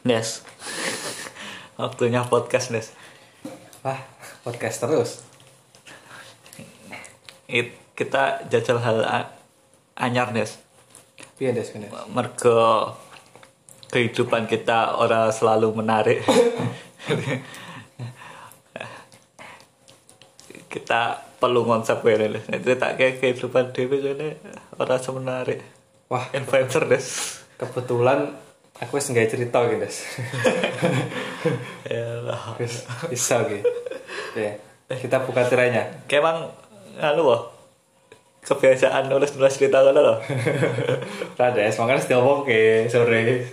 Nes. Waktunya podcast, Nes. Wah, podcast terus. It, kita jajal hal anyar, Nes. Des kene? Mergo kehidupan kita ora selalu menarik. kita perlu konsep ini, Nes. Itu tak kayak kehidupan dewe jane ora semenarik. Wah, Influencer, Nes. kebetulan aku wis nggak cerita gitu. Yalah. Wis bisa gitu. Oke, kita buka tirainya. Kayak emang anu loh. Kebiasaan nulis-nulis cerita kan loh. Ra Des, makanya setiap oke sore.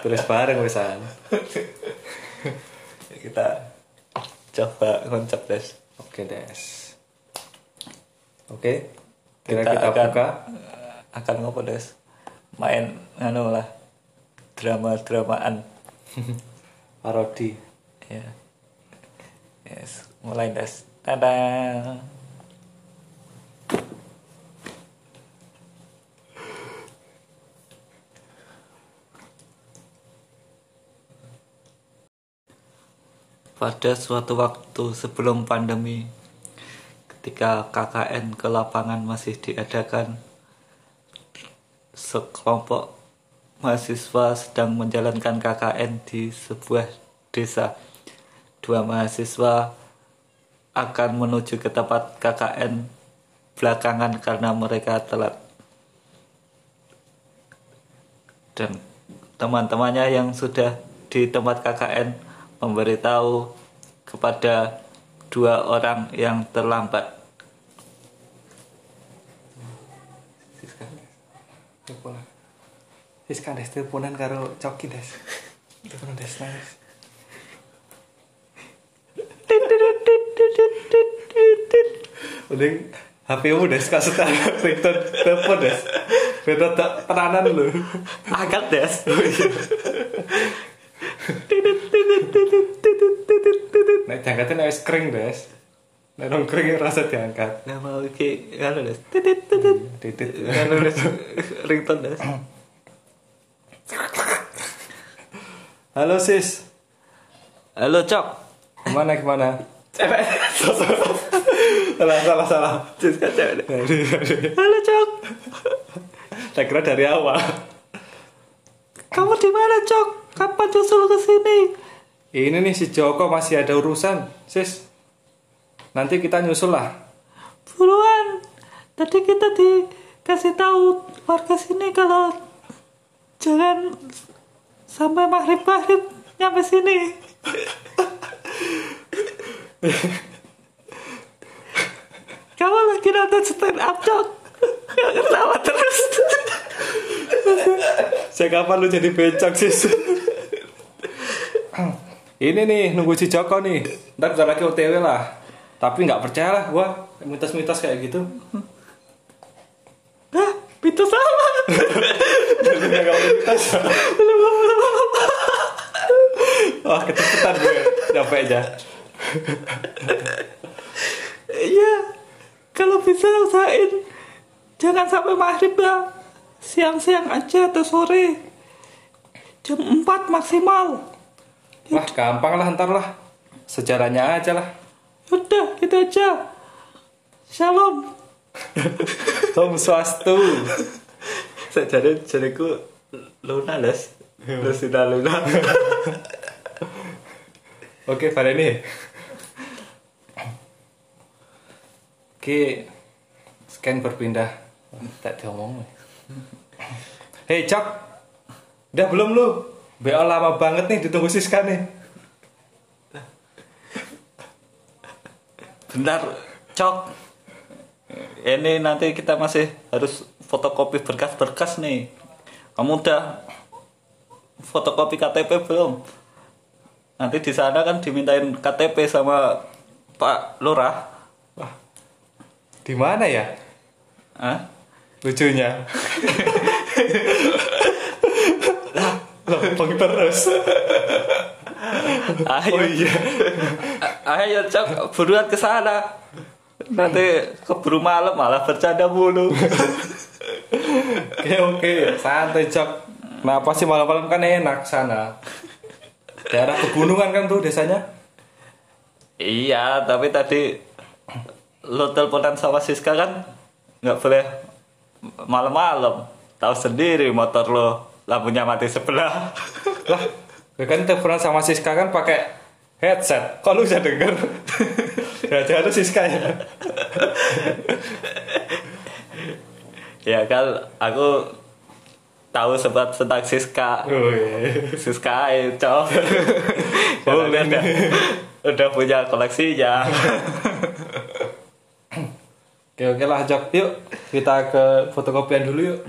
Tulis bareng wisan. kita coba konsep des Oke Des. Oke, Kita kita, akan- buka. akan ngopo des main anu lah drama dramaan Parodi. ya. Yes mulai des. Tada. Pada suatu waktu sebelum pandemi ketika KKN ke lapangan masih diadakan sekelompok mahasiswa sedang menjalankan KKN di sebuah desa. Dua mahasiswa akan menuju ke tempat KKN belakangan karena mereka telat. Dan teman-temannya yang sudah di tempat KKN memberitahu kepada dua orang yang terlambat. Wis kan Des teleponan karo Coki Des. Teleponan Des nangis. Mending HP-mu Des kasih ringtone telepon Des. Beda tak tenanan lu. agak des Nek diangkatin nek wis kering Des. Nek nong kering rasa diangkat. Nah mau ki anu des titit titit Titit. anu des ringtone des Halo sis. halo cok Ke mana ke mana? salah salah salah. Cis kan cewek halo cok Saya kira dari awal. kamu di mana cok kapan nyusul ke sini Ini nih si Joko masih ada urusan, sis. Nanti kita nyusul lah. buruan tadi kita dikasih tahu warga sini kalau jangan sampai maghrib maghrib nyampe sini kamu lagi nonton stand up cok Gak ketawa terus Saya kapan lu jadi becak, sis? Ini nih nunggu si Joko nih. Ntar bentar lagi OTW lah. Tapi nggak percaya lah gua mitos-mitos kayak gitu. Hah, itu sama Wah kecepatan gue. Capek aja. Iya, kalau bisa usahain jangan sampai maghrib ya. Siang-siang aja atau sore. Jam 4 maksimal. Wah gampang lah ntar lah. Sejarahnya aja lah. Udah, gitu aja. Shalom. Om swastu. Saya jadi jadiku Luna les. Lusita Luna. Oke, pada ini. Oke, scan berpindah. Tak diomong. Hei, Cok. Udah belum lu? BO lama banget nih ditunggu Siska nih. Bentar, cok. Ini nanti kita masih harus fotokopi berkas-berkas nih. Kamu udah fotokopi KTP belum? Nanti di sana kan dimintain KTP sama Pak Lurah. Wah, di mana ya? Hah? Lucunya. Lompong terus. Ayo, Oh iya. A- ayo cok, buruan ke sana. Nanti keburu malam malah bercanda mulu. Oke oke, santai Cok. Kenapa sih malam-malam kan enak sana? Daerah pegunungan kan tuh desanya. Iya, tapi tadi lo teleponan sama Siska kan nggak boleh malam-malam. Tahu sendiri motor lo lampunya mati sebelah. Lah, gue kan teleponan sama Siska kan pakai headset. Kok lu bisa denger? Berarti harus Siska ya. Ya kan aku tahu sempat tentang Siska. Oh, iya. Siska itu. Karena dia udah, udah punya koleksinya. Oke oke lah Jok. Yuk kita ke fotokopian dulu yuk.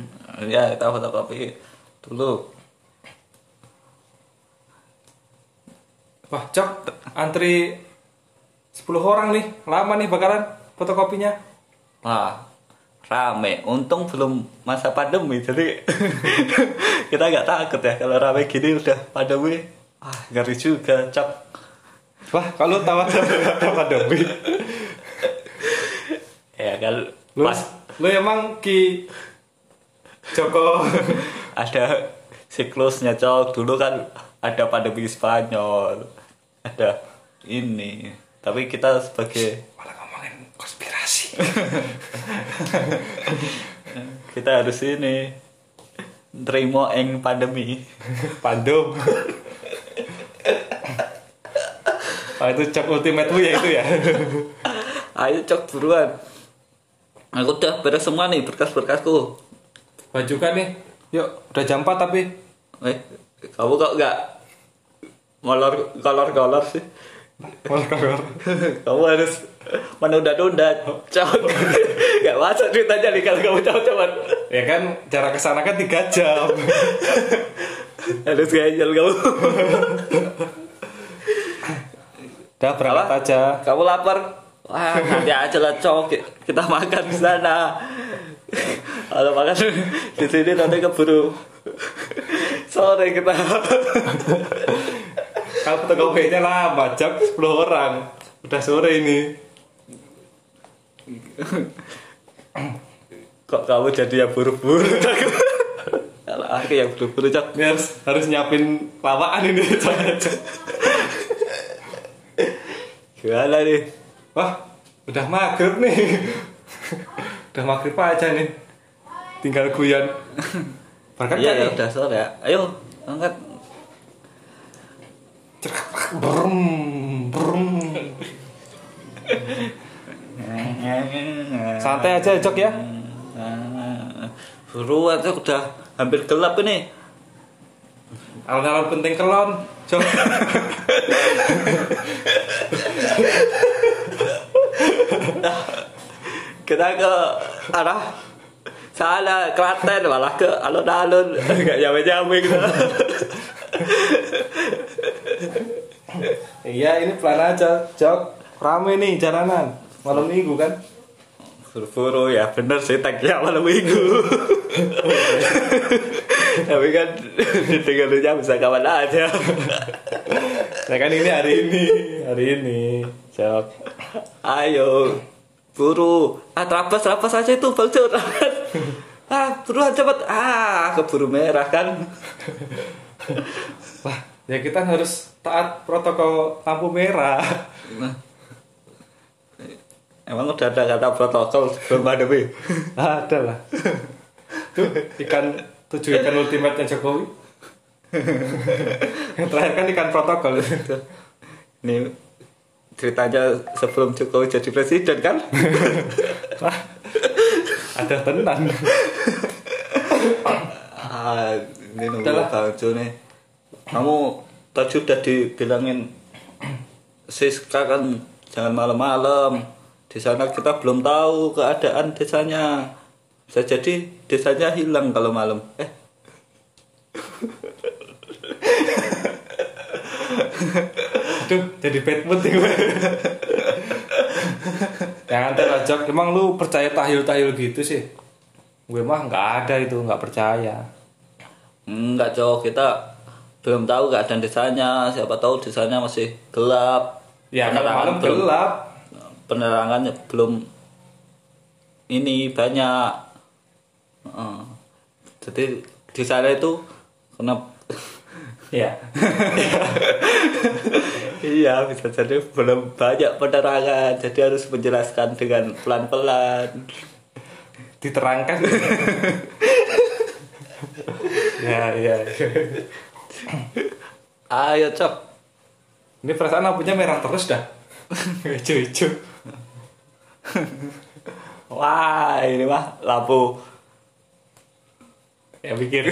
ya, kita fotokopi dulu. Wah Jok, antri 10 orang nih. Lama nih bakalan fotokopinya. Wah, rame. Untung belum masa pandemi, jadi kita nggak takut ya kalau rame gini udah pandemi. Ah, ngeri juga, cok. Wah, kalau tahu ada pandemi. Ya kan, Lu, pas lu emang Ki Joko ada siklusnya, cok. Dulu kan ada pandemi Spanyol, ada ini. Tapi kita sebagai konspirasi. kita harus ini terima eng pandemi. Pandem. Oh itu cok ultimate ya itu ya. Ayo cok buruan. Aku udah beres semua nih berkas-berkasku. Baju kan nih. Yuk, udah jam 4 tapi. Eh, kamu kok nggak molor kolor-kolor sih? Kamu harus menunda-nunda, cok. Gak masuk ceritanya nih kalau kamu cowok-cowok. ya kan jarak ke sana kan 3 jam. harus ngejel kamu. Udah berangkat Apa? aja. Kamu lapar? Wah, nanti aja lah cok. Kita makan di sana. Kalau makan di sini nanti keburu sore kita. Kalau fotokopinya lama, jam 10 orang. Udah sore ini. Kok kamu jadi yang buru-buru? Kalau aku yang buru-buru cok. Harus harus nyiapin lawaan ini. Gimana nih? Wah, udah maghrib nih. udah maghrib aja nih. Tinggal guyon. Berangkat Iya ya udah sore ya. Ayo angkat. Brum, brum. Santai aja, Jok ya. Buruan cok udah hampir gelap ini. Alon-alon penting kelon. Jok. Kita ke arah sana Klaten malah ke alun-alun nggak nyampe-nyampe gitu. Iya, ini pelan aja, Jok. Rame nih jalanan. Malam minggu kan. Buru-buru ya bener sih tagnya malam minggu. Tapi kan ditinggalinnya bisa kapan aja. Ya kan ini hari ini, hari ini, Jok. Ayo, buru. Ah, terabas, terabas aja itu bang Jod. ah, buruan cepet. Ah, keburu merah kan. Wah, ya kita harus taat protokol lampu merah. Nah. Emang udah ada kata protokol sebelum pandemi? Ada lah. Tuh, ikan tujuh ikan ultimate Jokowi. Yang terakhir kan ikan protokol. Ini ceritanya sebelum Jokowi jadi presiden kan? Ada tenan. ah, ini nunggu. Bang Jo nih. Kamu tadi udah dibilangin Siska kan jangan malam-malam. Di sana kita belum tahu keadaan desanya. Bisa jadi desanya hilang kalau malam. Eh, Aduh, jadi bad mood nih gue. Jangan Jok. Emang lu percaya tahil-tahil gitu sih? Gue mah nggak ada itu, nggak percaya. enggak cowok kita belum tahu keadaan desanya. Siapa tahu desanya masih gelap. Ya Penerangan malam belum- gelap. penerangannya belum ini banyak Heeh. jadi di sana itu kenapa Iya. iya bisa jadi belum banyak penerangan jadi harus menjelaskan dengan pelan-pelan Diterangkan. ya, iya. Ayo cok Ini perasaan lampunya merah terus dah. Hijau-hijau. wah ini mah lampu Ya pikir.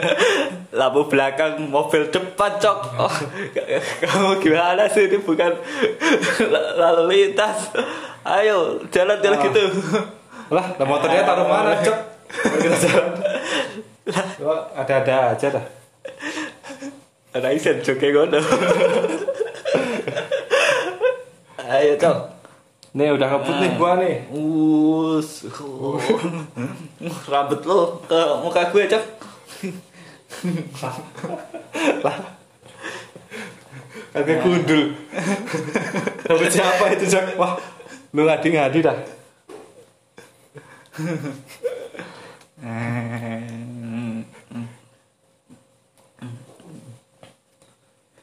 lampu belakang mobil depan cok oh, kamu gimana sih ini bukan lalu lintas ayo jalan-jalan Ah. gitu lah, motornya taruh mana, Cok? Kita jalan. Wah, ada-ada aja dah. Ada isen joke ngono ayo cok Nih udah ngebut nih gua nih. Us, rambut lo ke muka gue cok. Kagak kudul. Tapi siapa itu, Cok? Wah, lu ngadi-ngadi dah.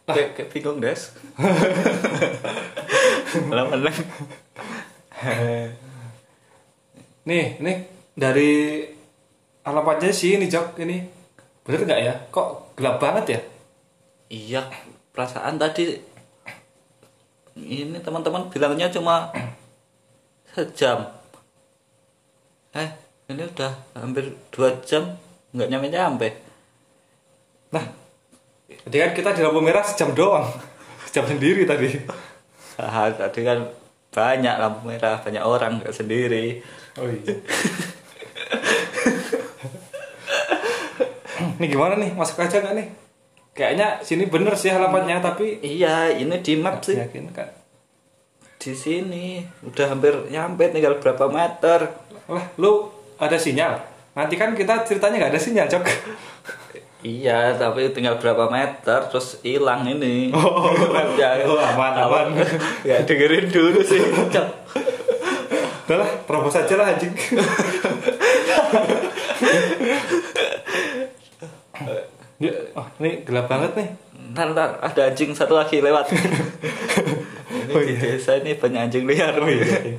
Kayak kayak bingung des. Lama Nih, nih dari alamatnya sih ini Jok ini. Bener nggak ya? Kok gelap banget ya? Iya, perasaan tadi ini teman-teman bilangnya cuma sejam. Eh, ini udah hampir dua jam nggak nyampe nyampe. Nah, tadi kan kita di lampu merah sejam doang. Sejam sendiri tadi. Tadi kan banyak lampu merah, banyak orang nggak sendiri. Oh iya. nih gimana nih? Masuk aja nggak nih? Kayaknya sini bener sih alamatnya tapi Iya, ini di map sih. yakin kan? Di sini udah hampir nyampe tinggal berapa meter. Lah, lu ada sinyal? Nanti kan kita ceritanya nggak ada sinyal, Cok. Iya, tapi tinggal berapa meter terus hilang ini. Oh, ya, oh, aman, aman. ya dengerin dulu sih. Udah lah, terobos aja lah anjing. Ya, oh, ini gelap banget nih. Ntar, ntar ada anjing satu lagi lewat. ini Oh, di iya. desa ini banyak anjing liar. Oh iya.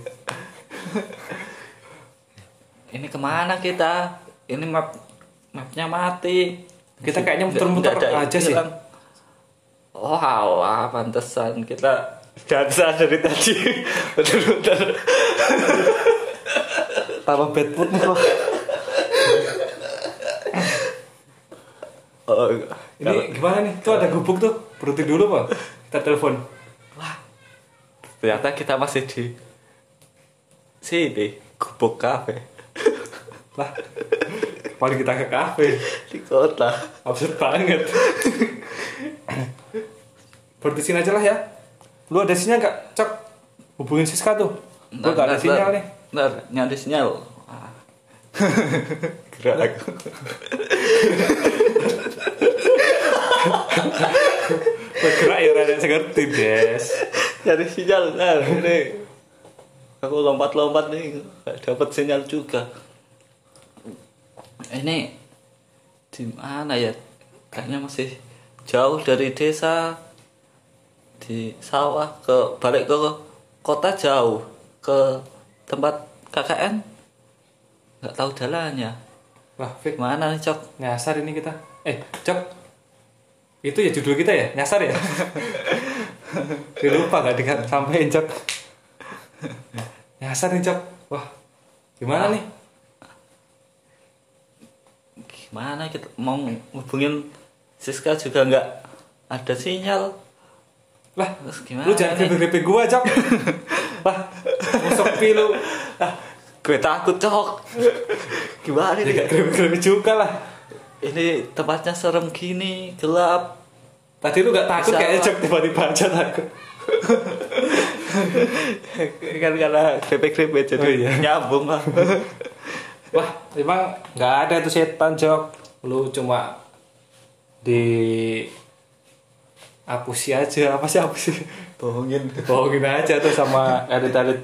Ini ke mana kita? Ini map mapnya mati. Kita kayaknya muter-muter aja sih. hilang. Oh alah, pantesan kita dansa dari tadi. Betul-betul. Tambah bad mood nih kok. Oh, Ini kalau- gimana nih? Tuh ada gubuk tuh. Berhenti dulu, Pak. Kita telepon. ternyata kita masih di sini gubuk kafe Lah. Paling kita ke kafe. di kota Absurd banget. Berhenti sini aja lah ya. Lu ada sinyal nggak? Cok. Hubungin Siska tuh. Gua nggak ada sinyal nih. ntar nyari sinyal gerak aku Bergerak ya rada ngerti, Des. nyari sinyal nah ini aku lompat-lompat nih gak dapat sinyal juga ini di mana ya kayaknya masih jauh dari desa di sawah ke balik ke kota jauh ke tempat KKN nggak tahu jalannya Wah, Fik. mana nih cok Nyasar ini kita. Eh, Cok. Itu ya judul kita ya? Nyasar ya? Dia lupa gak disampaikan, Cok. Nyasar nih, Cok. Wah. Gimana Ah. nih? Gimana kita mau hubungin Siska juga nggak ada sinyal Lah, Terus gimana lu jangan grepek gua, Cok. Wah, musok pilu. Ah, gue takut cok gimana ya nih gak grepek juga lah. ini tempatnya serem gini gelap Tadi lu gak takut kayaknya? Cok. Tiba-tiba aja takut. kan karena grepe-grepe jadi Oh, iya. nyambung lah Wah, emang nggak ada tuh setan, Jok. Lu cuma di apusi aja. Apa sih apusi? bohongin Bohongin aja tuh sama elit-elit.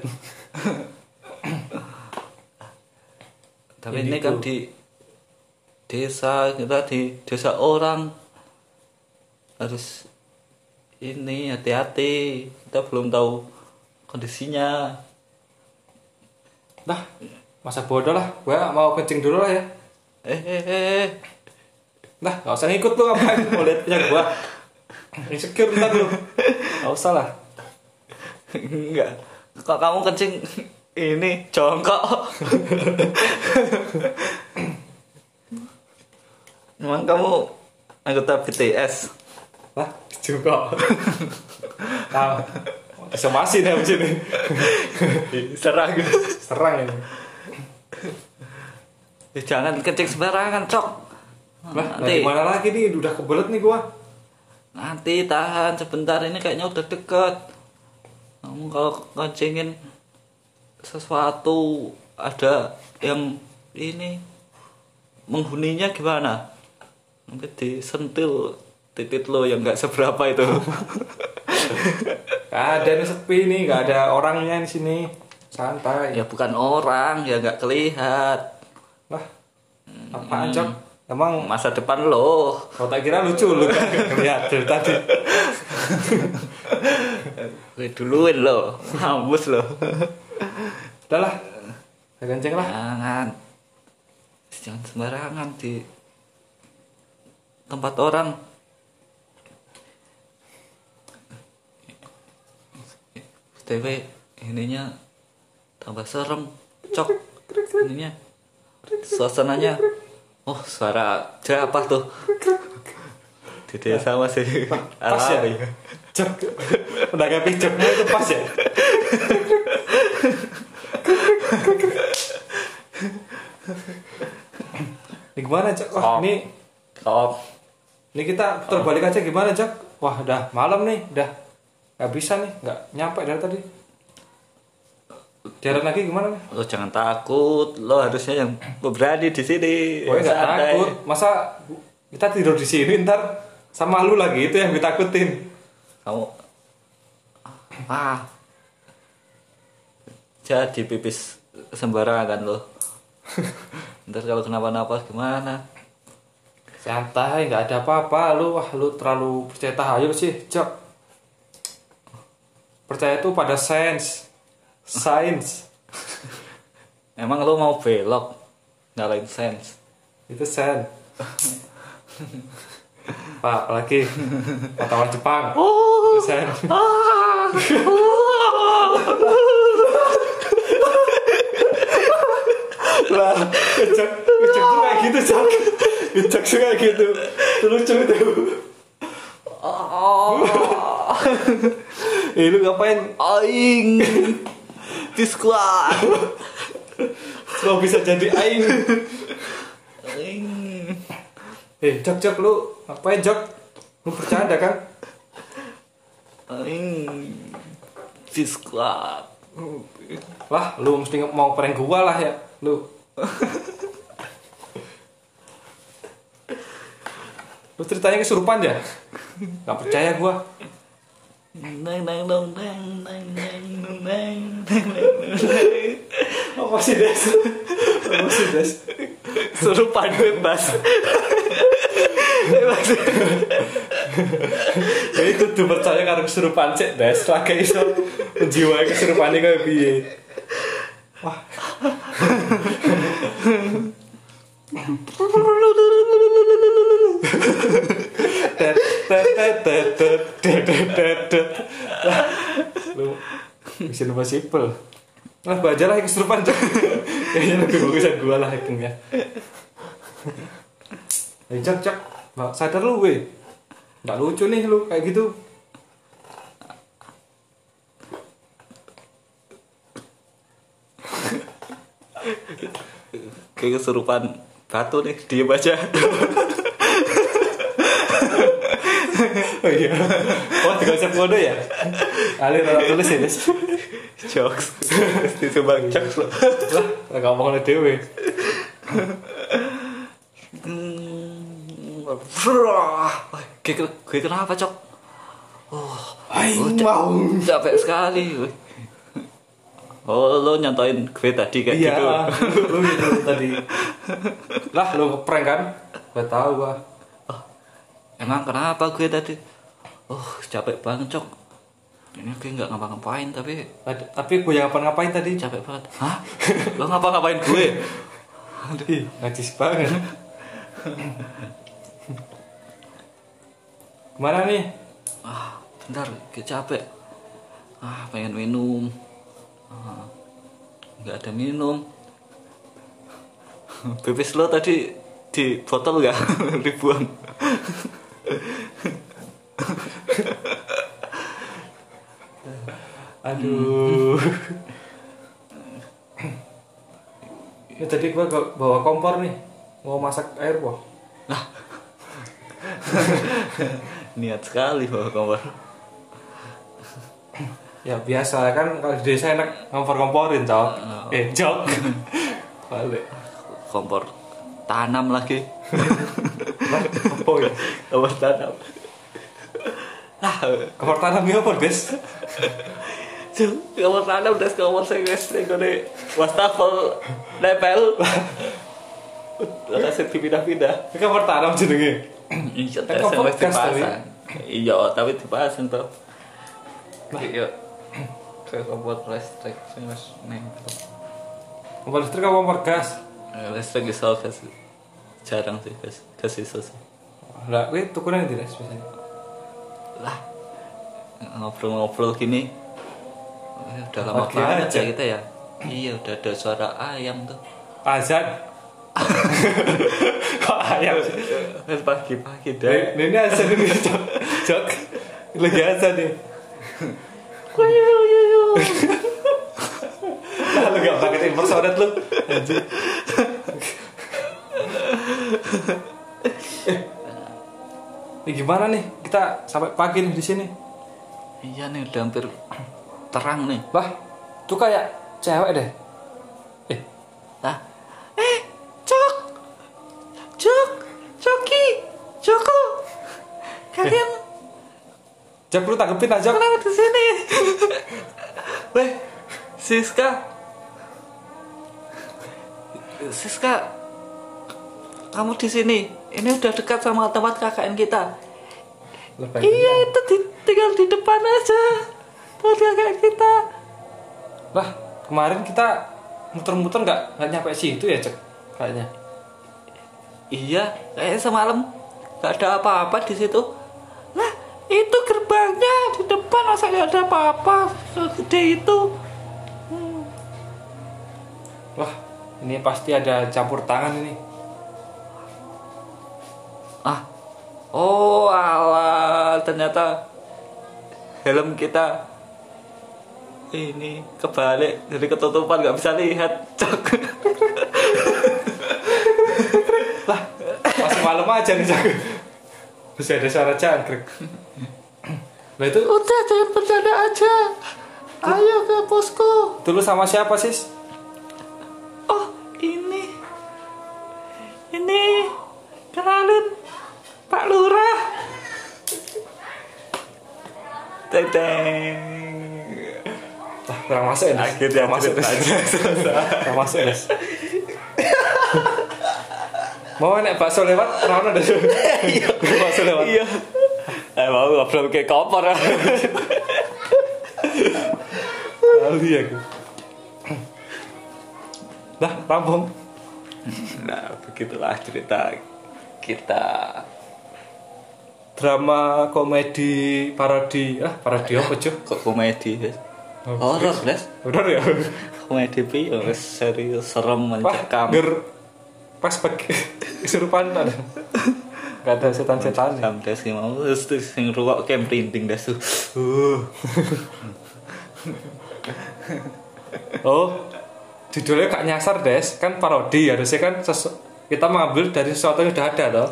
tapi Ini ini kan tuh. di desa kita di desa orang harus ini hati-hati kita belum tahu kondisinya Nah, masa bodoh lah. Gua mau kencing dulu lah ya. eh eh eh Nah, gak usah ngikut lu ngapain mau lihat punya gua. Insecure ntar lu. Gak usah lah. enggak kok kamu kencing ini jongkok emang kamu anggota BTS Lah, juga. Nah, somasi nih abis ini. serang Serang ini. Eh, jangan kencing sembarangan cok. Lah, nah nanti gimana lagi nih? Udah kebelet nih gua. nanti tahan sebentar. Ini kayaknya udah deket. Kamu kalau kencingin sesuatu ada yang ini menghuninya gimana? Mungkin disentil titik lo yang nggak seberapa itu. Ada nih sepi nih, gak ada orangnya di sini. Santai. ya bukan orang. Ya nggak kelihat Lah, apaan cok? Emang masa depan lo. Kau tak kira lucu lu. Ngeliat dari tadi. Gue duluin lo. Hambus lo. Udah lah, saya kencing lah. jangan. Jangan sembarangan di tempat orang. TW ininya tambah serem cok. Ininya suasananya oh suara apa tuh di desa masih Pas ya? alami Cok, udah gak pijoknya itu pas ya? Ini gimana cok? Wah Oh. ini, oh ini kita putar balik aja gimana cok? Wah udah malam nih, udah gak bisa nih, gak nyampe dari tadi. Jalan lagi gimana lo jangan takut lo harusnya yang berani di sini Gue gak Santai. takut, masa kita tidur di sini ntar sama lu lagi itu yang ditakutin. kamu ah jadi pipis sembarangan lo ntar kalau kenapa-napa gimana Santai, nggak ada apa-apa. Lu wah lu terlalu percaya tahayul sih, Cok. Percaya itu pada sains. Sains. emang lo mau belok nyalain sense itu sen. Pak, apalagi wartawan Jepang. oh Itu sen. ah Lah, Cok tuh kayak gitu. Cok tuh kayak gitu. Itu lucu itu. Eh, lu ngapain? aing di squad Kok bisa jadi aing? aing Eh, Cok, Cok, lu ngapain, Cok? Lu bercanda kan? aing di squad Lah, lu mesti mau prank gua lah ya, lu. lu ceritanya kesurupan ya? Gak percaya gua. Neng neng dong nang Apa sih Des? Des? Suruh paduan bas. Eh, Jadi kudu percaya kesurupan cek Des. Lagi iso menjiwai biye Wah. lu bisa lupa simple. Lah, aja lah yang kesurupan, Cok. Kayaknya lebih bagusan gua lah hackingnya. Eh, Cok. Mbak, sadar lu, weh. Nggak lucu nih lu kayak gitu. kayak kesurupan batu nih diem aja Oh iya. Oh, konsep kode ya? Alir orang tulis ya, Des. jokes disumbang jokes lo Lah, nggak ngomong. Hmm, wah, gue, gue kenapa cok oh Aing ca- mau. capek sekali gue. oh lo nyontoin gue tadi kayak Iya, gitu lu itu tadi. Lah, lu ngeprank kan? Gak tahu gua. Emang kenapa gue tadi? Oh, capek banget, Cok. Ini gue nggak ngapa-ngapain, tapi Ad- Tapi gue yang ngapa-ngapain tadi? capek banget. Hah? Lo ngapa-ngapain gue? Ih, najis banget. Ke mana nih? Ah, bentar, gue capek. Ah, pengen minum. Ah, nggak ada minum. Pipis lo tadi di botol nggak? Dibuang. Aduh. Ini tadi gue bawa kompor nih. Mau masak air wah. Niat sekali bawa kompor. Ya biasa kan kalau di desa enak ngompor-komporin, Cok. Eh, Cok. Balik. Kompor tanam lagi. Oh ya. Kompor tanam. Ah, Kompor tanamnya apa? Cuk, kompor tanam udah kompor sing wis ning gone wastafel nempel. Ora sing dipindah-pindah. Ini kompor tanam jenenge. Iya, tes dipasang. Iya, tapi dipasang tuh. Iya. Kayak kompor listrik sing wis nempel. Listrik apa gas? Eh, Listrik iso gas. Jarang sih. Gas iso sih. Lah, kuwi tukuran ndi, Des, biasanya? Lah. Ngobrol-ngobrol gini. eh, Udah lama banget aja. ya kita ya. Iya, udah ada suara ayam tuh. Azan. Kok ayam sih? Kan pagi-pagi Ini deh. ini azan ini, Cok. Cok. Lagi azan nih. Lah, lu gak pakai impersonet lu. Anjir. Eh. Ini gimana nih? Kita sampai pagi nih di sini. Iya nih udah hampir terang nih. Lah, tuh kayak cewek deh. Eh, Lah. Eh, Cok. Cok. Coki. Joko. Kalian Jok lu tanggepin aja. kenapa di sini? Weh, Siska. Siska. Kamu di sini. Ini udah dekat sama tempat KKN kita. Iya, itu di- tinggal di depan aja. Tempat KKN kita. Lah, kemarin kita muter-muter nggak nggak nyampe situ ya cek kayaknya. Iya, kayak semalam gak ada apa-apa di situ. Lah, itu gerbangnya di depan masa gak ada apa-apa segede itu. Wah, ini pasti ada campur tangan ini. Ah, oh alah, ternyata helm kita ini kebalik jadi ketutupan nggak bisa lihat. Cok. Lah, masih malam aja nih cek. Masih ada suara jangkrik. Lah itu Udah jangan bercanda aja. Ayo ke posko. dulu sama siapa sis? Oh, ini. Ini kenalin Pak Lurah. Teng teng. Lah, kurang masuk ya. Akhirnya kurang masuk. Kurang masuk Des. Mau nek bakso lewat, ora ono Des. bakso lewat. Iya. Eh mau ngobrol kayak kompor. Kali aku. Dah, rampung. nah, begitulah cerita kita. Drama komedi parodi. Ah, parodi apa, Cuk? Kok komedi? Oh, Horor, guys. Bener ya? Komedi piye wis serius serem mencekam. ger pas pagi kesurupan ada. Gak ada setan-setan. Sampai sih mau terus sing ruwak kayak merinding dah tuh. Uh. Oh, judulnya gak nyasar des, kan parodi harusnya kan kita mengambil dari sesuatu yang sudah ada toh.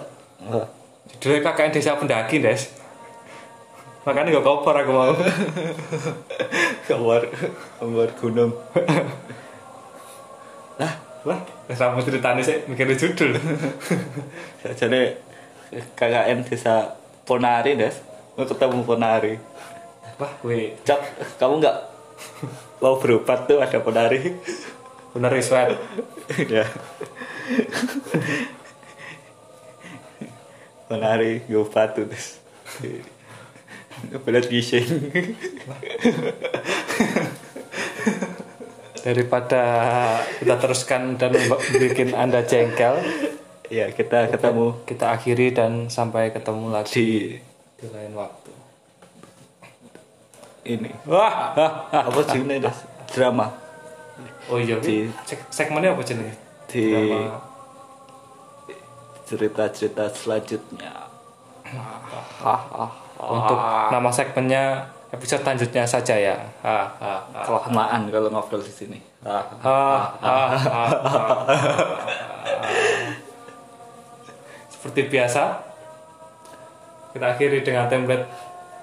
Judulnya KKN Desa Pendaki des. Makanya gak cover aku mau. Keluar keluar gunung. lah, lah, sama ceritanya sih mikirin judul. Jadi KKN desa Ponari des. Mau ketemu Ponari. Wah, gue Cak, kamu nggak mau berobat tuh ada Ponari. bener sweat. ya. Menari gue batu terus belat gising Daripada kita teruskan dan bikin Anda jengkel, ya kita ketemu kita akhiri dan sampai ketemu lagi di di lain waktu. ini Wah, ah, ah. apa sih ini drama oh iya, Di- segmennya apa jenis? di Drama. Cerita-cerita selanjutnya. Untuk nama segmennya episode selanjutnya saja ya. Kelamaan kalau ngobrol di sini. Seperti biasa, kita akhiri dengan template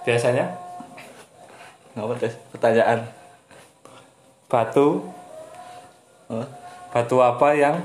biasanya. ngapa des pertanyaan. Batu, batu apa yang